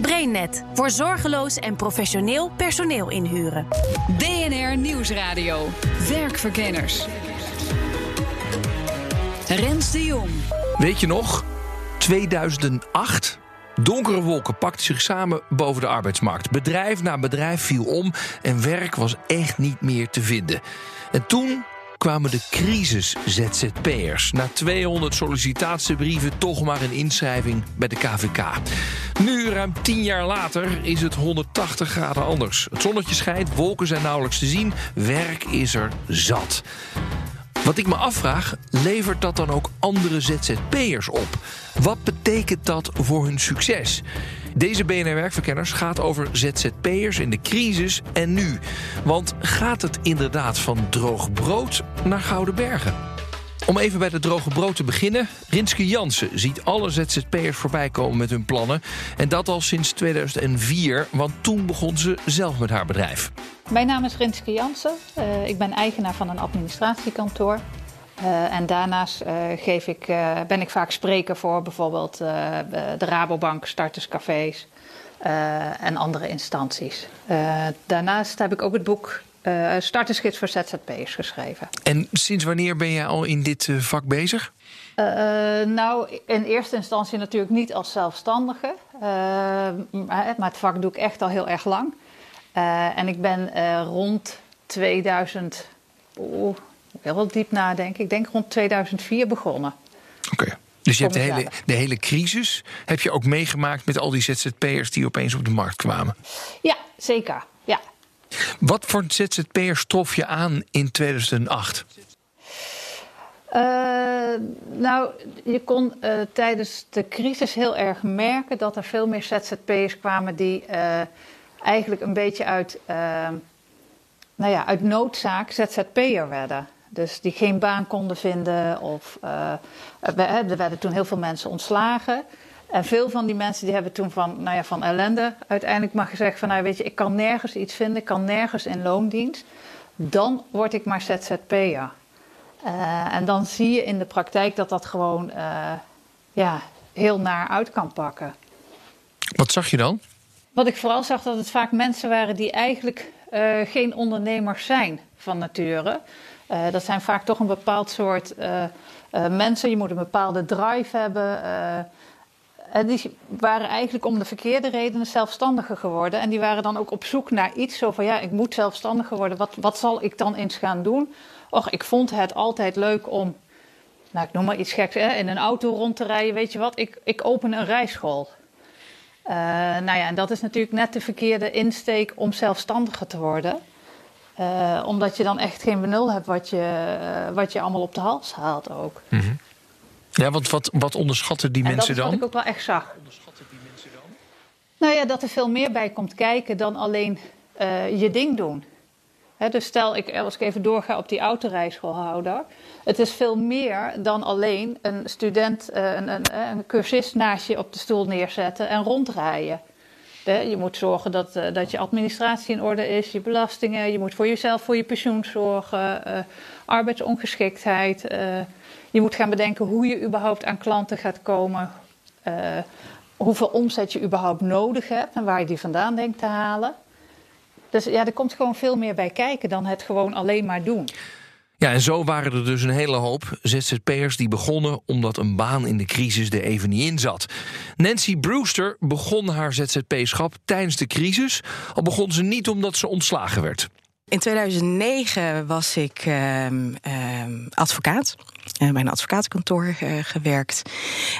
BrainNet voor zorgeloos en professioneel personeel inhuren. BNR Nieuwsradio. Werkverkenners. Rens de Jong. Weet je nog? 2008? Donkere wolken pakten zich samen boven de arbeidsmarkt. Bedrijf na bedrijf viel om en werk was echt niet meer te vinden. En toen kwamen de crisis-ZZP'ers. Na 200 sollicitatiebrieven toch maar een inschrijving bij de KVK. Nu, ruim 10 jaar later, is het 180 graden anders. Het zonnetje schijnt, wolken zijn nauwelijks te zien, werk is er zat. Wat ik me afvraag, levert dat dan ook andere ZZP'ers op? Wat betekent dat voor hun succes? Deze BNR Werkverkenners gaat over ZZP'ers in de crisis en nu. Want gaat het inderdaad van droog brood naar gouden bergen? Om even bij de droge brood te beginnen. Rinske Jansen ziet alle ZZP'ers voorbij komen met hun plannen. En dat al sinds 2004, want toen begon ze zelf met haar bedrijf. Mijn naam is Rinske Jansen. Uh, ik ben eigenaar van een administratiekantoor. Uh, en daarnaast uh, geef ik, ben ik vaak spreker voor bijvoorbeeld de Rabobank, starterscafés en andere instanties. daarnaast heb ik ook het boek Startersgids voor ZZP'ers geschreven. En sinds wanneer ben jij al in dit vak bezig? nou, in eerste instantie natuurlijk niet als zelfstandige. maar het vak doe ik echt al heel erg lang. Uh, en ik ben uh, rond 2000, oh, wel diep nadenken, ik denk rond 2004 begonnen. Oké. Okay. Dus je hebt de hele, de hele crisis heb je ook meegemaakt met al die ZZP'ers die opeens op de markt kwamen? Ja, zeker. Ja. Wat voor ZZP'ers trof je aan in 2008? Uh, nou, je kon uh, tijdens de crisis heel erg merken dat er veel meer ZZP'ers kwamen die uh, eigenlijk een beetje uit, nou ja, uit noodzaak ZZP'er werden. Dus die geen baan konden vinden. Of, er werden toen heel veel mensen ontslagen. En veel van die mensen die hebben toen van, nou ja, van ellende uiteindelijk maar gezegd van... nou weet je, ik kan nergens iets vinden, ik kan nergens in loondienst. Dan word ik maar ZZP'er. Uh, en dan zie je in de praktijk dat dat gewoon uh, ja, heel naar uit kan pakken. Wat zag je dan? Wat ik vooral zag, dat het vaak mensen waren die eigenlijk uh, geen ondernemers zijn van nature. Dat zijn vaak toch een bepaald soort mensen. Je moet een bepaalde drive hebben. En die waren eigenlijk om de verkeerde redenen zelfstandiger geworden. En die waren dan ook op zoek naar iets. Zo van ja, ik moet zelfstandiger worden. Wat, wat zal ik dan eens gaan doen? Och, ik vond het altijd leuk om, nou ik noem maar iets geks, hè, in een auto rond te rijden. Weet je wat, ik, ik open een rijschool. Uh, nou ja, en dat is natuurlijk net de verkeerde insteek om zelfstandiger te worden. Uh, omdat je dan echt geen benul hebt wat je, wat je allemaal op de hals haalt ook. Mm. Ja, want wat, wat onderschatten die en mensen dan? Dat is wat ik ook wel echt zag. Onderschatten die mensen dan? Nou ja, dat er veel meer bij komt kijken dan alleen je ding doen. He, dus stel, ik, als ik even doorga op die autorijschoolhouder. Het is veel meer dan alleen een student, een, een, een cursist naast je op de stoel neerzetten en rondrijden. Je moet zorgen dat, dat je administratie in orde is, je belastingen. Je moet voor jezelf, voor je pensioen zorgen, uh, arbeidsongeschiktheid. Uh, je moet gaan bedenken hoe je überhaupt aan klanten gaat komen. Hoeveel omzet je überhaupt nodig hebt en waar je die vandaan denkt te halen. Dus ja, er komt gewoon veel meer bij kijken dan het gewoon alleen maar doen. Ja, en zo waren er dus een hele hoop ZZP'ers die begonnen omdat een baan in de crisis er even niet in zat. Nancy Brewster begon haar ZZP-schap tijdens de crisis, al begon ze niet omdat ze ontslagen werd. In 2009 was ik uh, uh, advocaat. Uh, bij een advocatenkantoor uh, gewerkt.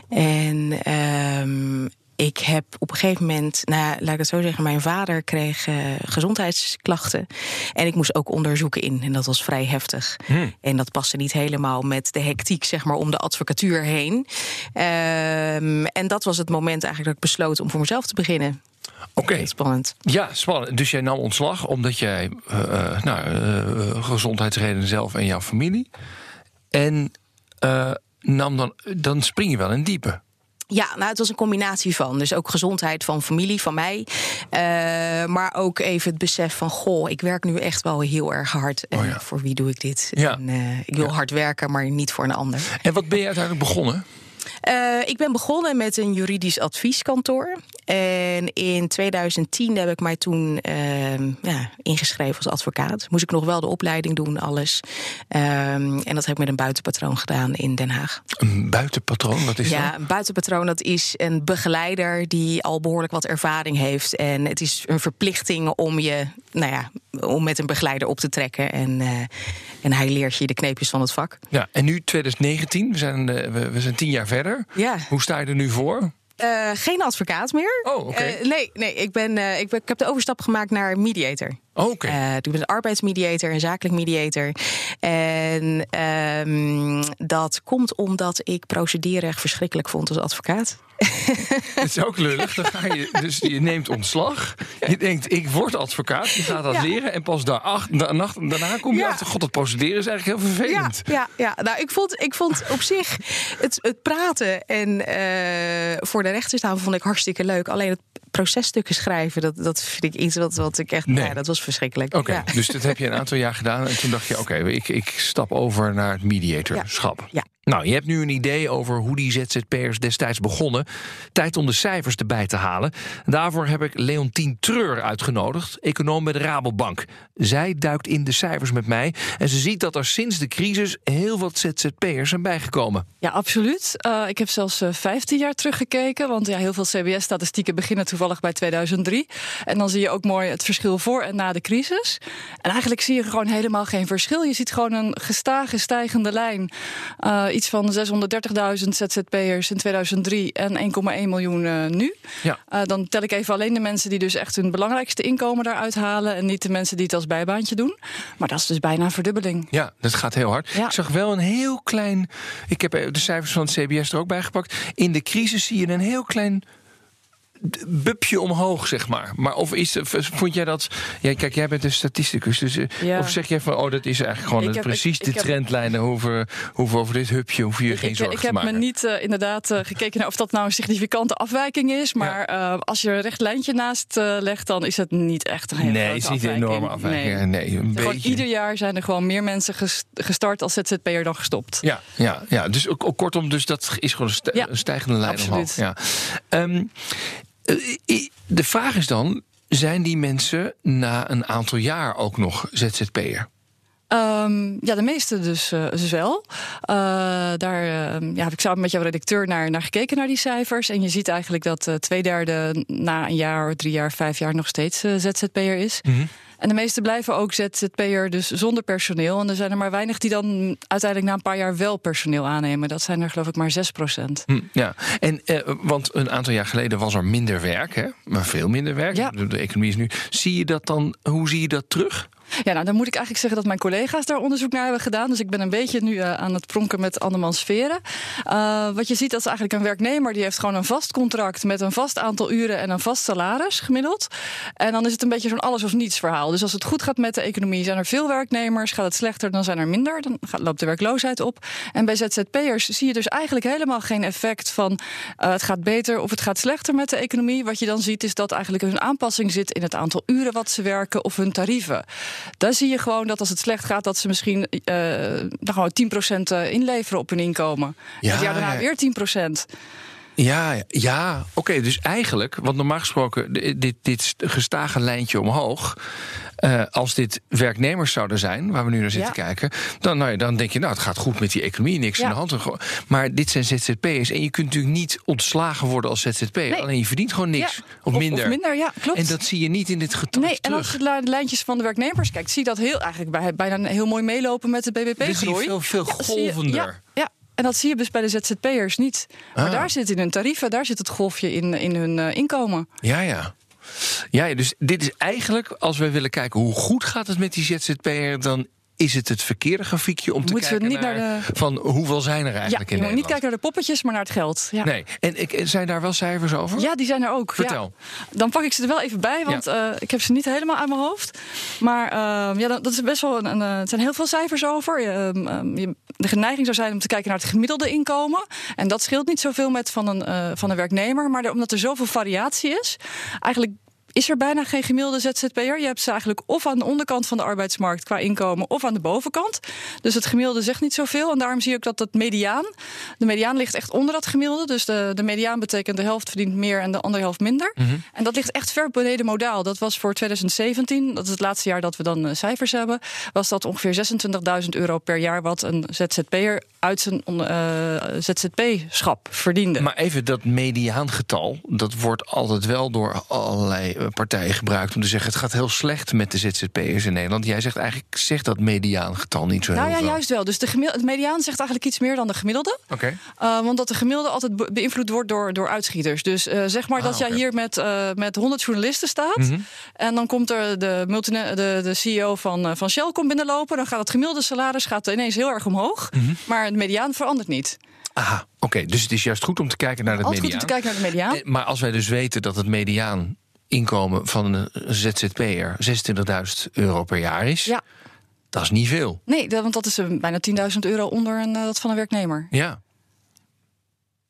En ehm, ik heb op een gegeven moment, nou, laat ik het zo zeggen, mijn vader kreeg uh, gezondheidsklachten. En ik moest ook onderzoeken in. En dat was vrij heftig. Hmm. En dat paste niet helemaal met de hectiek, zeg maar, om de advocatuur heen. Um, en dat was het moment eigenlijk dat ik besloot om voor mezelf te beginnen. Oké. Spannend. Ja, spannend. Dus jij nam ontslag omdat jij uh, nou, uh, gezondheidsredenen zelf en jouw familie. En nam dan, dan spring je wel in diepe. Ja, nou, het was een combinatie van. Dus ook gezondheid van familie, van mij. Uh, maar ook even het besef van: goh, ik werk nu echt wel heel erg hard. En oh ja. voor wie doe ik dit? Ja. En, uh, ik wil ja. hard werken, maar niet voor een ander. En wat ben je uiteindelijk begonnen? Uh, ik ben begonnen met een juridisch advieskantoor. En in 2010 heb ik mij toen uh, ja, ingeschreven als advocaat. Moest ik nog wel de opleiding doen, alles. Uh, en dat heb ik met een buitenpatroon gedaan in Den Haag. Een buitenpatroon, wat is ja, dat? Ja, een buitenpatroon dat is een begeleider die al behoorlijk wat ervaring heeft. En het is een verplichting om je, nou ja, om met een begeleider op te trekken. En, uh, en hij leert je de kneepjes van het vak. Ja, en nu 2019, we zijn, we, we zijn tien jaar verder. Ja. Hoe sta je er nu voor? Uh, geen advocaat meer. Oh, oké. Okay. Nee, nee ik, ben, ik, ben, ik heb de overstap gemaakt naar mediator. Oké. Okay. ik ben een arbeidsmediator, een zakelijk mediator. En um, dat komt omdat ik procedurerecht verschrikkelijk vond als advocaat. Het is ook lullig. Dan ga je, dus je neemt ontslag. Je denkt, ik word advocaat. Je gaat dat ja. leren. En pas daar daarna kom je ja. achter... God, dat procederen is eigenlijk heel vervelend. Ja, ja, ja. nou, ik vond, ik vond op zich het, het praten en uh, voor de rechter staan... vond ik hartstikke leuk. Alleen het processtukken schrijven, dat, dat vind ik iets wat, wat ik echt... Nee. Ja, dat was verschrikkelijk. Oké, okay, dus dat heb je een aantal jaar gedaan. En toen dacht je, oké, okay, ik, ik stap over naar het mediatorschap. ja. Nou, je hebt nu een idee over hoe die ZZP'ers destijds begonnen. Tijd om de cijfers erbij te halen. Daarvoor heb ik Leontien Treur uitgenodigd, econoom bij de Rabobank. Zij duikt in de cijfers met mij en ze ziet dat er sinds de crisis heel wat ZZP'ers zijn bijgekomen. Ja, absoluut. Uh, ik heb zelfs uh, 15 jaar teruggekeken, want ja, heel veel CBS-statistieken beginnen toevallig bij 2003. En dan zie je ook mooi het verschil voor en na de crisis. En eigenlijk zie je gewoon helemaal geen verschil. Je ziet gewoon een gestage stijgende lijn. Uh, iets van 630.000 ZZP'ers in 2003 en 1,1 miljoen uh, nu. Ja. Uh, dan tel ik even alleen de mensen die dus echt hun belangrijkste inkomen daaruit halen en niet de mensen die het als bijbaantje doen. Maar dat is dus bijna een verdubbeling. Ja, dat gaat heel hard. Ja. Ik zag wel een heel klein. Ik heb de cijfers van het CBS er ook bij gepakt. In de crisis zie je een heel klein bupje omhoog, zeg maar. Maar of is, vond jij dat... Ja, kijk, jij bent een statisticus. Dus, ja. Of zeg jij van, oh, dat is eigenlijk gewoon heb, precies ik, de trendlijnen... Hoeven, hoeven over dit hupje hoef je geen zorgen ik te maken. Ik heb me niet uh, inderdaad uh, gekeken naar of dat nou een significante afwijking is. Maar ja. uh, als je een recht lijntje naast legt, dan is het niet echt een hele Nee, het is niet een enorme afwijking. Nee, nee een gewoon beetje. Ieder jaar zijn er gewoon meer mensen gestart als ZZP'er dan gestopt. Ja, ja, ja. dus ook, ook, kortom, dus dat is gewoon een, ja, stijgende lijn absoluut. omhoog. Ja. Um, de vraag is dan: zijn die mensen na een aantal jaar ook nog ZZP'er? Um, ja, de meeste dus, uh, dus wel. Uh, daar uh, ja, heb ik samen met jouw redacteur naar, naar gekeken naar die cijfers. En je ziet eigenlijk dat twee derde na een jaar, drie jaar, vijf jaar nog steeds ZZP'er is. Mm -hmm. En de meeste blijven ook ZZP'er, dus zonder personeel. En er zijn er maar weinig die dan uiteindelijk na een paar jaar wel personeel aannemen. Dat zijn er geloof ik maar 6 procent. Hm, ja, en uh, want een aantal jaar geleden was er minder werk, hè? maar veel minder werk. Ja. De, de economie is nu. Zie je dat dan, hoe zie je dat terug? Ja, nou dan moet ik eigenlijk zeggen dat mijn collega's daar onderzoek naar hebben gedaan. Dus ik ben een beetje nu uh, aan het pronken met andermans sferen. Uh, wat je ziet, dat is eigenlijk een werknemer die heeft gewoon een vast contract met een vast aantal uren en een vast salaris gemiddeld. En dan is het een beetje zo'n alles of niets verhaal. Dus als het goed gaat met de economie, zijn er veel werknemers. Gaat het slechter, dan zijn er minder. Dan loopt de werkloosheid op. En bij ZZP'ers zie je dus eigenlijk helemaal geen effect van uh, het gaat beter of het gaat slechter met de economie. Wat je dan ziet is dat eigenlijk een aanpassing zit in het aantal uren wat ze werken of hun tarieven. Daar zie je gewoon dat als het slecht gaat, dat ze misschien uh, dan gewoon 10% inleveren op hun inkomen. Ja, het jaar daarna ja. weer 10%. Ja, ja oké. Okay, dus eigenlijk, want normaal gesproken, dit, dit gestage lijntje omhoog. Uh, als dit werknemers zouden zijn, waar we nu naar zitten Ja. kijken, dan, nou ja, dan denk je, nou, het gaat goed met die economie, niks Ja. aan de hand. Maar dit zijn ZZP'ers en je kunt natuurlijk niet ontslagen worden als ZZP'er. Nee. Alleen je verdient gewoon niks Ja, of minder. Of minder, ja, klopt. En dat zie je niet in dit getal Nee, en terug. als je de lijntjes van de werknemers kijkt, zie je dat heel, eigenlijk bij, bijna heel mooi meelopen met de BBP-groei. veel, veel Ja, zie je- golvender. Ja, ja. En dat zie je dus bij de ZZP'ers niet. Maar Ah. daar zit in hun tarieven, daar zit het golfje in, in hun eh, inkomen. Ja, ja. Ja, dus dit is eigenlijk, als we willen kijken hoe goed gaat het met die ZZP'er, dan is het het verkeerde grafiekje om te Moeten we kijken niet naar naar de- van hoeveel zijn er eigenlijk in moet niet Nederland. kijken naar de poppetjes, maar naar het geld. Ja. Nee, en ik, zijn daar wel cijfers over? Ja, die zijn er ook. Vertel. Ja. Dan pak ik ze er wel even bij, want eh, ik heb ze niet helemaal uit mijn hoofd. Maar ja, dat is best wel een, een, eh, er zijn heel veel cijfers over. Je, ehm, ehm, je- de neiging zou zijn om te kijken naar het gemiddelde inkomen. En dat scheelt niet zoveel met van een, eh, van een werknemer. Maar omdat er zoveel variatie is, eigenlijk is er bijna geen gemiddelde ZZP'er. Je hebt ze eigenlijk of aan de onderkant van de arbeidsmarkt qua inkomen of aan de bovenkant. Dus het gemiddelde zegt niet zoveel. En daarom zie je ook dat het mediaan, de mediaan ligt echt onder dat gemiddelde. Dus de, de mediaan betekent de helft verdient meer en de andere helft minder. En dat ligt echt ver beneden modaal. Dat was voor 2017, dat is het laatste jaar dat we dan eh, cijfers hebben, was dat ongeveer 26.000 euro per jaar wat een ZZP'er uit zijn eh, ZZP-schap verdiende. Maar even dat mediaangetal, dat wordt altijd wel door allerlei eh, partijen gebruikt om te zeggen het gaat heel slecht met de ZZP'ers in Nederland. Jij zegt eigenlijk zegt dat mediaangetal niet zo nou heel ja, veel. juist wel. Dus de het mediaan zegt eigenlijk iets meer dan de gemiddelde. Oké. Uh, want dat de gemiddelde altijd be- beïnvloed wordt door, door uitschieters. Dus uh, zeg maar Ah, dat jij hier met, uh, met 100 journalisten staat. Mhm. En dan komt er de, de, de CEO van, van Shell komt binnenlopen. Dan gaat het gemiddelde salaris gaat ineens heel erg omhoog. Mhm. Maar het mediaan verandert niet. Aha, oké. Dus het is juist goed om te kijken naar het Altijd goed mediaan. om te kijken naar de mediaan. Eh, Maar als wij dus weten dat het mediaan inkomen van een ZZP'er 26.000 euro per jaar is, Ja. dat is niet veel. Nee, dat- want dat is uh, bijna 10.000 euro onder een, uh, dat van een werknemer. Ja.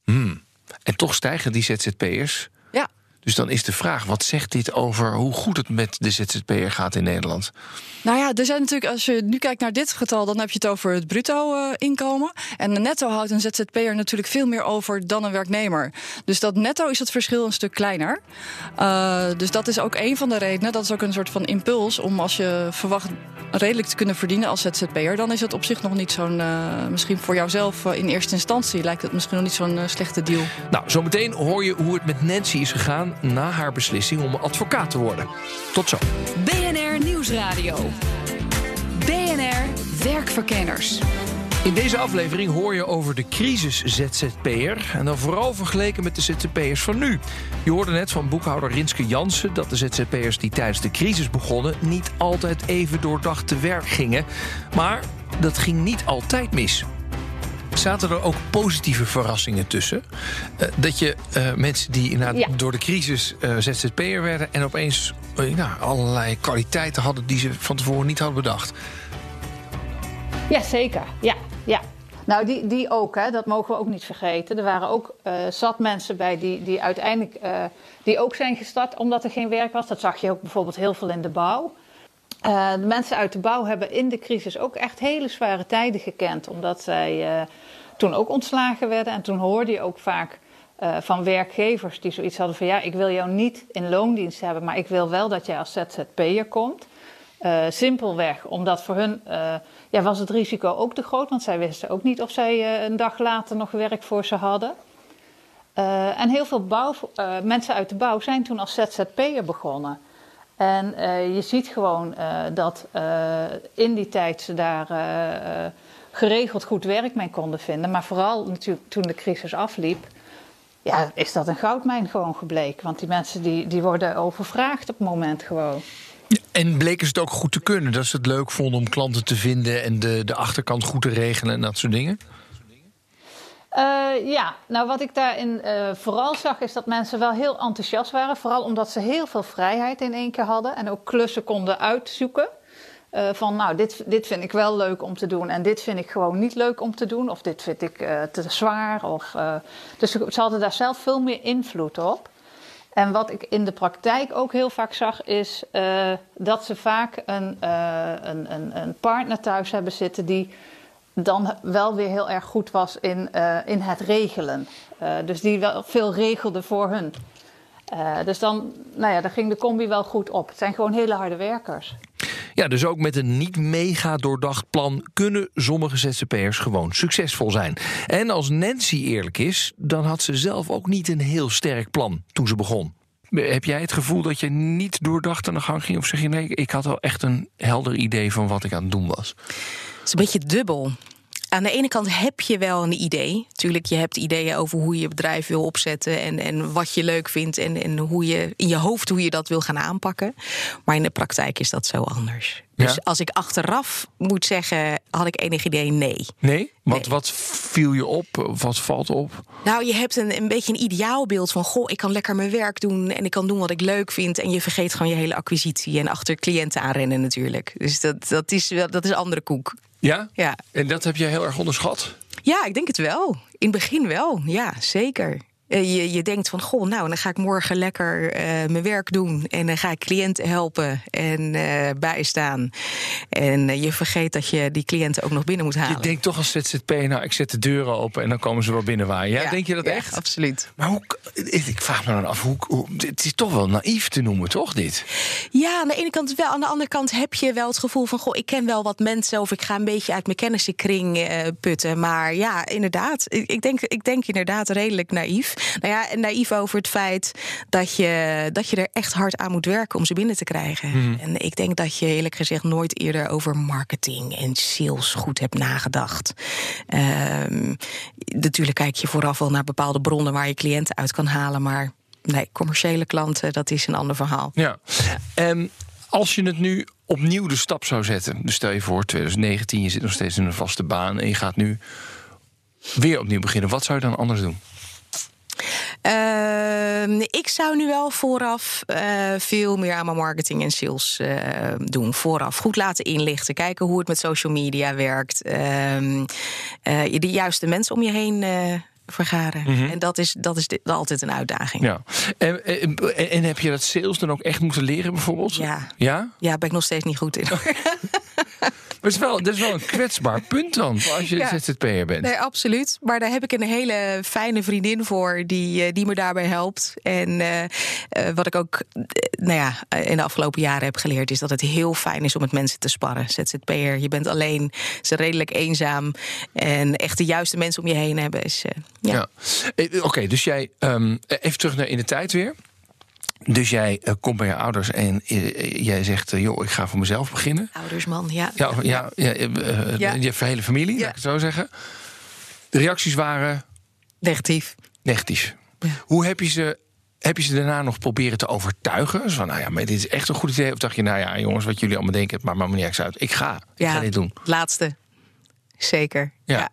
Hmm. En toch stijgen die ZZP'ers. Dus dan is de vraag, wat zegt dit over hoe goed het met de ZZP'er gaat in Nederland? Nou ja, er zijn natuurlijk, als je nu kijkt naar dit getal, dan heb je het over het bruto eh, inkomen. En de netto houdt een ZZP'er natuurlijk veel meer over dan een werknemer. Dus dat netto is het verschil een stuk kleiner. Uh, dus dat is ook een van de redenen. Dat is ook een soort van impuls om als je verwacht redelijk te kunnen verdienen als ZZP'er, dan is het op zich nog niet zo'n, uh, misschien voor jouzelf uh, in eerste instantie lijkt het misschien nog niet zo'n slechte deal. Nou, zometeen hoor je hoe het met Nancy is gegaan na haar beslissing om advocaat te worden. Tot zo. BNR Nieuwsradio. BNR Werkverkenners. In deze aflevering hoor je over de crisis ZZP'er. En dan vooral vergeleken met de ZZP'ers van nu. Je hoorde net van boekhouder Rinske Jansen dat de ZZP'ers die tijdens de crisis begonnen. niet altijd even doordacht te werk gingen. Maar dat ging niet altijd mis. Zaten er ook positieve verrassingen tussen? Uh, dat je uh, mensen die inderdaad ja. door de crisis uh, ZZP'er werden. en opeens nou, allerlei kwaliteiten hadden die ze van tevoren niet hadden bedacht. Ja, zeker. Ja, ja. Nou, die, die ook, hè, dat mogen we ook niet vergeten. Er waren ook uh, zat mensen bij die, die uiteindelijk uh, die ook zijn gestart omdat er geen werk was. Dat zag je ook bijvoorbeeld heel veel in de bouw. Uh, de mensen uit de bouw hebben in de crisis ook echt hele zware tijden gekend. Omdat zij toen ook ontslagen werden. En toen hoorde je ook vaak van werkgevers die zoiets hadden van... ja, ik wil jou niet in loondienst hebben, maar ik wil wel dat jij als ZZP'er komt. Simpelweg, omdat voor hun ja, was het risico ook te groot, want zij wisten ook niet of zij een dag later nog werk voor ze hadden. en heel veel bouw, mensen uit de bouw zijn toen als ZZP'er begonnen. En je ziet gewoon dat in die tijd ze daar geregeld goed werk mee konden vinden. Maar vooral natuurlijk toen de crisis afliep, ja, is dat een goudmijn gewoon gebleken. Want die mensen die, die worden overvraagd op het moment gewoon. En bleken ze het ook goed te kunnen? Dat ze het leuk vonden om klanten te vinden en de, de achterkant goed te regelen en dat soort dingen? Uh, ja, nou wat ik daarin uh, vooral zag is dat mensen wel heel enthousiast waren. Vooral omdat ze heel veel vrijheid in één keer hadden en ook klussen konden uitzoeken. Uh, van nou, dit, dit vind ik wel leuk om te doen en dit vind ik gewoon niet leuk om te doen. Of dit vind ik te zwaar. Of, dus ze hadden daar zelf veel meer invloed op. En wat ik in de praktijk ook heel vaak zag, is dat ze vaak een, een, een, een, partner thuis hebben zitten die dan wel weer heel erg goed was in, uh, in het regelen. dus die wel veel regelde voor hun. dus dan, nou ja, dan ging de combi wel goed op. Het zijn gewoon hele harde werkers. Ja, dus ook met een niet mega doordacht plan kunnen sommige ZZP'ers gewoon succesvol zijn. En als Nancy eerlijk is, dan had ze zelf ook niet een heel sterk plan toen ze begon. Heb jij het gevoel dat je niet doordacht aan de gang ging? Of zeg je nee, ik had wel echt een helder idee van wat ik aan het doen was? Het is een beetje dubbel. aan de ene kant heb je wel een idee. Tuurlijk, je hebt ideeën over hoe je je bedrijf wil opzetten en, en wat je leuk vindt en, en hoe je in je hoofd hoe je dat wil gaan aanpakken. Maar in de praktijk is dat zo anders. Dus Ja? als ik achteraf moet zeggen, had ik enig idee nee. Nee? Wat, Nee. wat viel je op? Wat valt op? Nou, je hebt een, een beetje een ideaalbeeld van... goh, ik kan lekker mijn werk doen en ik kan doen wat ik leuk vind... en je vergeet gewoon je hele acquisitie en achter cliënten aanrennen natuurlijk. Dus dat, dat, is, dat is andere koek. Ja? Ja. En dat heb je heel erg onderschat? ja, ik denk het wel. In het begin wel, ja, zeker. Eh, Je, je denkt van, goh, nou, dan ga ik morgen lekker eh, mijn werk doen... en dan ga ik cliënten helpen en eh, bijstaan. En je vergeet dat je die cliënten ook nog binnen moet halen. Je denkt toch als ZZP, nou, ik zet de deuren open en dan komen ze wel binnenwaaien. Ja, denk je dat ja, echt? Absoluut. Maar hoe, ik vraag me dan af, hoe, hoe, het is toch wel naïef te noemen, toch, dit? Ja, aan de ene kant wel. Aan de andere kant heb je wel het gevoel van... goh, ik ken wel wat mensen... of ik ga een beetje uit mijn kennissenkring putten. Maar ja, inderdaad. Ik, ik, denk, ik denk inderdaad redelijk naïef. Nou ja, en naïef over het feit dat je, dat je er echt hard aan moet werken... om ze binnen te krijgen. En ik denk dat je eerlijk gezegd nooit eerder... over marketing en sales goed hebt nagedacht. Ehm, natuurlijk kijk je vooraf wel naar bepaalde bronnen... waar je cliënten uit kan halen, maar... Nee, commerciële klanten, dat is een ander verhaal. Ja. Ehm, als je het nu opnieuw de stap zou zetten. Dus stel je voor, 2019, je zit nog steeds in een vaste baan... en je gaat nu weer opnieuw beginnen. Wat zou je dan anders doen? Ehm, ik zou nu wel vooraf eh, veel meer aan mijn marketing en sales eh, doen. Vooraf goed laten inlichten. Kijken hoe het met social media werkt. Ehm, eh, de juiste mensen om je heen vergaren. En dat is, dat is altijd een uitdaging. Ja. En, en, en heb je dat sales dan ook echt moeten leren, bijvoorbeeld? Ja. Ja? Ja, ben ik nog steeds niet goed in. Het is wel, dat is wel een kwetsbaar punt dan, als je Ja. ZZP'er bent. Nee, absoluut. Maar daar heb ik een hele fijne vriendin voor die, eh, die me daarbij helpt. En eh, eh, wat ik ook nou ja, in de afgelopen jaren heb geleerd, is dat het heel fijn is om met mensen te sparren. ZZP'er, je bent alleen, is redelijk eenzaam. En echt de juiste mensen om je heen hebben is. ja. Ja. Oké, dus jij, ehm, even terug naar in de tijd weer. Dus jij eh, komt bij je ouders en eh, jij zegt, eh, joh, ik ga voor mezelf beginnen. Oudersman, ja. Ja, ja, ja, Ja. je hele familie, Ja. laat ik het zo zeggen. De reacties waren Negatief. negatief. Hoe heb je ze... Heb je ze daarna nog proberen te overtuigen? Zo van, nou ja, maar dit is echt een goed idee. Of dacht je, nou ja, jongens, wat jullie allemaal denken, het maakt me niet erg uit. Ik ga, ik ga dit doen. Laatste. Zeker. Ja. Ja.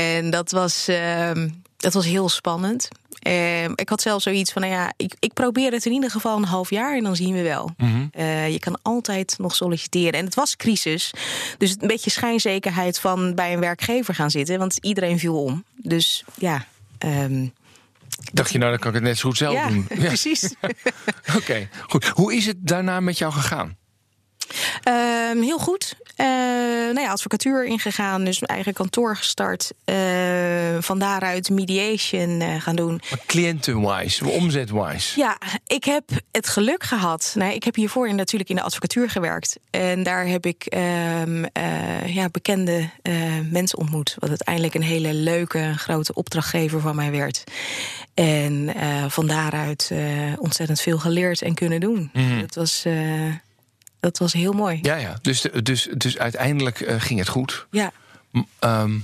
En dat was, ehm, dat was heel spannend. Ehm, ik had zelf zoiets van, nou ja, ik, ik probeer het in ieder geval een half jaar en dan zien we wel. Mhm. Eh, je kan altijd nog solliciteren. En het was crisis. Dus een beetje schijnzekerheid van bij een werkgever gaan zitten. Want iedereen viel om. Dus ja. ehm, Dacht je, nou, dan kan ik het net zo goed zelf ja, doen. precies. Oké, goed. Hoe is het daarna met jou gegaan? Ehm, heel goed. Eh nou ja, advocatuur ingegaan, dus mijn eigen kantoor gestart. Eh, van daaruit mediation eh, gaan doen. Cliënten-wise, omzet-wise. Ja, ik heb het geluk gehad. Nee, ik heb hiervoor natuurlijk in de advocatuur gewerkt. En daar heb ik ehm, eh, ja, bekende mensen ontmoet. Wat uiteindelijk een hele leuke, grote opdrachtgever van mij werd. En van daaruit ontzettend veel geleerd en kunnen doen. Dat, was, dat was heel mooi. Ja, ja. Dus, de- dus, dus uiteindelijk eh, ging het goed. ja. Ehm,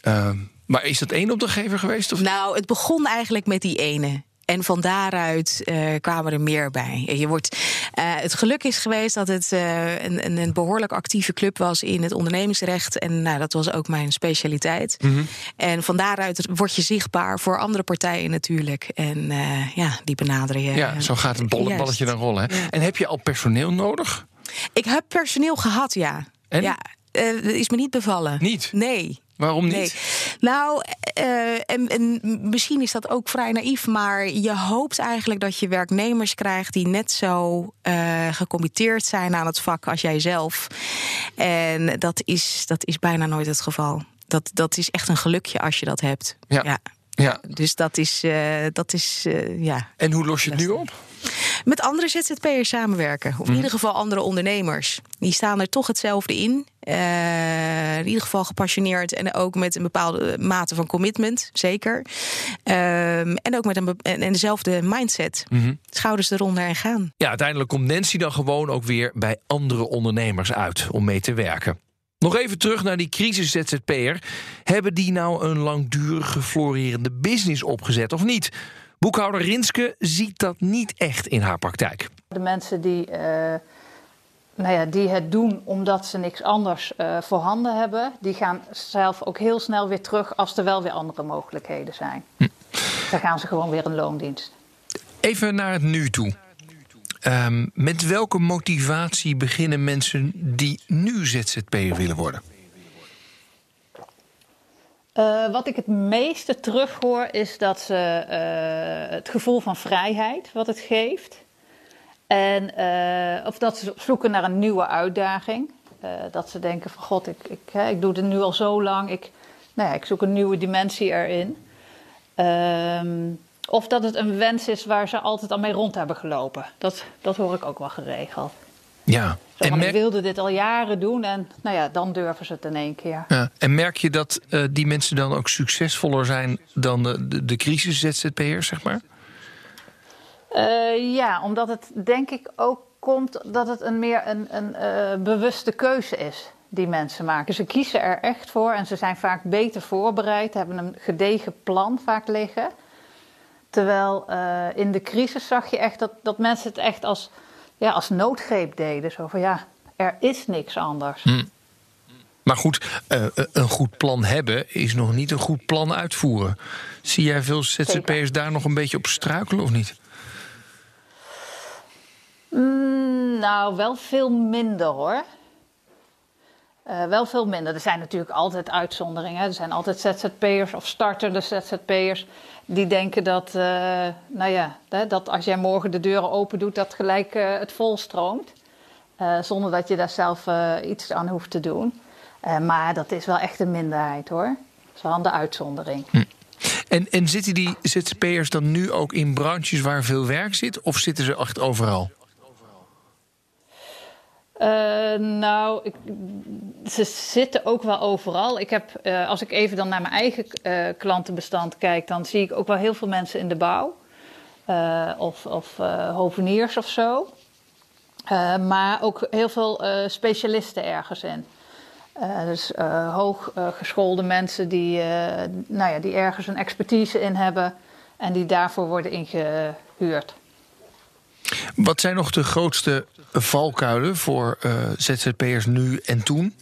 ehm, maar is dat één opdrachtgever geweest? Of? Nou, het begon eigenlijk met die ene. En van daaruit eh, kwamen er meer bij. Je wordt, eh, het geluk is geweest dat het eh, een, een, behoorlijk actieve club was in het ondernemingsrecht. En nou, dat was ook mijn specialiteit. Mhm. En van daaruit word je zichtbaar voor andere partijen natuurlijk. En ja, die benaderen je. ja, zo gaat het Juist. balletje dan rollen. Hè? Ja. En heb je al personeel nodig? Ik heb personeel gehad, ja. En? Ja, is me niet bevallen. Niet? Nee. Waarom niet? Nee. Nou, eh, en, en misschien is dat ook vrij naïef, maar je hoopt eigenlijk dat je werknemers krijgt die net zo eh gecommitteerd zijn aan het vak als jij zelf. En dat is, dat is bijna nooit het geval. Dat, dat is echt een gelukje als je dat hebt. Ja. Ja. Dus dat is, eh, dat is ja. En hoe los je het nu op? Met andere ZZP'ers samenwerken. Of in ieder geval andere ondernemers. Die staan er toch hetzelfde in. Eh, in ieder geval gepassioneerd en ook met een bepaalde mate van commitment, zeker. Ehm, en ook met een, en, dezelfde mindset. Schouders eronder en gaan. Ja, uiteindelijk komt Nancy dan gewoon ook weer bij andere ondernemers uit om mee te werken. Nog even terug naar die crisis-ZZP'er. Hebben die nou een langdurige florerende business opgezet of niet? Boekhouder Rinske ziet dat niet echt in haar praktijk. De mensen die, uh, nou ja, die het doen omdat ze niks anders uh, voorhanden hebben, die gaan zelf ook heel snel weer terug als er wel weer andere mogelijkheden zijn. Hm. Dan gaan ze gewoon weer een loondienst. Even naar het nu toe. Um, met welke motivatie beginnen mensen die nu ZZP'er willen worden? Uh, wat ik het meeste terughoor is dat ze uh, het gevoel van vrijheid wat het geeft. En, uh, of dat ze zoeken naar een nieuwe uitdaging. dat ze denken van god, ik, ik, ik doe het nu al zo lang. Ik, nou ja, ik zoek een nieuwe dimensie erin. Ehm, of dat het een wens is waar ze altijd al mee rond hebben gelopen. Dat, dat hoor ik ook wel geregeld. Ja. Zo, en merk... Ik wilde dit al jaren doen en nou ja, dan durven ze het in één keer. Ja. En merk je dat uh, die mensen dan ook succesvoller zijn dan de, de, de crisis-ZZP'ers, zeg maar? Uh, ja, omdat het denk ik ook komt dat het een meer een, een uh, bewuste keuze is die mensen maken. Ze kiezen er echt voor en ze zijn vaak beter voorbereid, hebben een gedegen plan vaak liggen. Terwijl uh, in de crisis zag je echt dat, dat mensen het echt als, ja, als noodgreep deden. Zo van ja, er is niks anders. Hm. Maar goed, uh, een goed plan hebben is nog niet een goed plan uitvoeren. Zie jij veel ZZP'ers daar nog een beetje op struikelen of niet? Mm, nou, wel veel minder hoor. Uh, wel veel minder. Er zijn natuurlijk altijd uitzonderingen. Er zijn altijd ZZP'ers of startende ZZP'ers die denken dat, uh, nou ja, dat als jij morgen de deuren open doet, dat gelijk uh, het volstroomt. zonder dat je daar zelf iets aan hoeft te doen. maar dat is wel echt een minderheid hoor. Dat is wel een de uitzondering. Hm. En, en zitten die ZZP'ers dan nu ook in branches waar veel werk zit? Of zitten ze echt overal? Uh, nou, ik, ze zitten ook wel overal. Ik heb, uh, als ik even dan naar mijn eigen uh, klantenbestand kijk, dan zie ik ook wel heel veel mensen in de bouw. of of hoveniers of zo. maar ook heel veel specialisten ergens in. dus hooggeschoolde mensen die, nou ja, die ergens een expertise in hebben en die daarvoor worden ingehuurd. Wat zijn nog de grootste valkuilen voor uh, ZZP'ers nu en toen?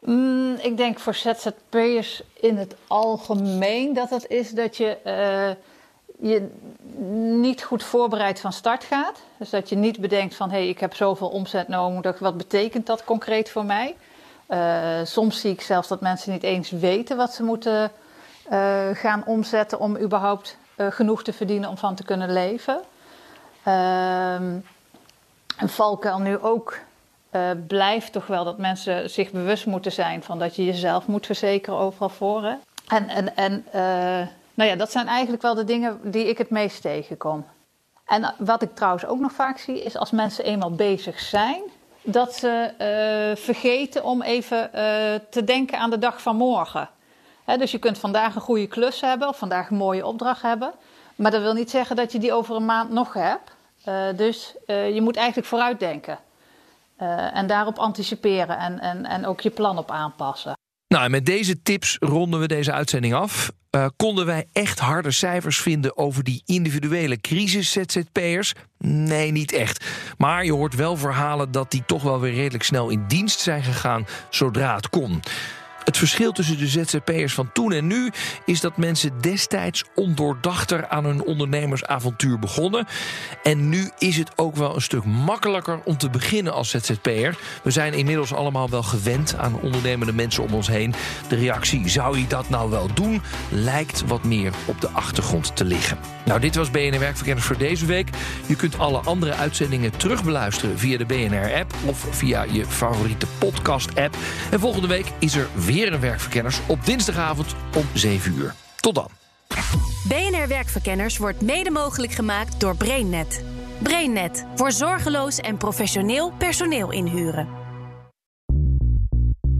Mm, ik denk voor ZZP'ers in het algemeen dat het is dat je uh, je niet goed voorbereid van start gaat. Dus dat je niet bedenkt van hé, hey, ik heb zoveel omzet nodig, wat betekent dat concreet voor mij? Uh, soms zie ik zelfs dat mensen niet eens weten wat ze moeten gaan omzetten om überhaupt genoeg te verdienen om van te kunnen leven. Een valkuil nu ook uh, blijft toch wel dat mensen zich bewust moeten zijn van dat je jezelf moet verzekeren overal voor. En, en, en uh, nou ja, dat zijn eigenlijk wel de dingen die ik het meest tegenkom. En wat ik trouwens ook nog vaak zie, is als mensen eenmaal bezig zijn, dat ze vergeten om even te denken aan de dag van morgen. Dus je kunt vandaag een goede klus hebben of vandaag een mooie opdracht hebben. Maar dat wil niet zeggen dat je die over een maand nog hebt. Uh, dus uh, je moet eigenlijk vooruitdenken. Uh, en daarop anticiperen en, en, en ook je plan op aanpassen. Nou, en met deze tips ronden we deze uitzending af. konden wij echt harde cijfers vinden over die individuele crisis-ZZP'ers? Nee, niet echt. Maar je hoort wel verhalen dat die toch wel weer redelijk snel in dienst zijn gegaan zodra het kon. Het verschil tussen de ZZP'ers van toen en nu is dat mensen destijds ondoordachter aan hun ondernemersavontuur begonnen. En nu is het ook wel een stuk makkelijker om te beginnen als ZZP'er. We zijn inmiddels allemaal wel gewend aan ondernemende mensen om ons heen. De reactie, zou je dat nou wel doen, lijkt wat meer op de achtergrond te liggen. Nou, dit was BNR Werkverkenners voor deze week. Je kunt alle andere uitzendingen terugbeluisteren via de BNR-app of via je favoriete podcast-app. En volgende week is er weer een werkverkenners op dinsdagavond om 7 uur. Tot dan. BNR Werkverkenners wordt mede mogelijk gemaakt door BrainNet. BrainNet voor zorgeloos en professioneel personeel inhuren.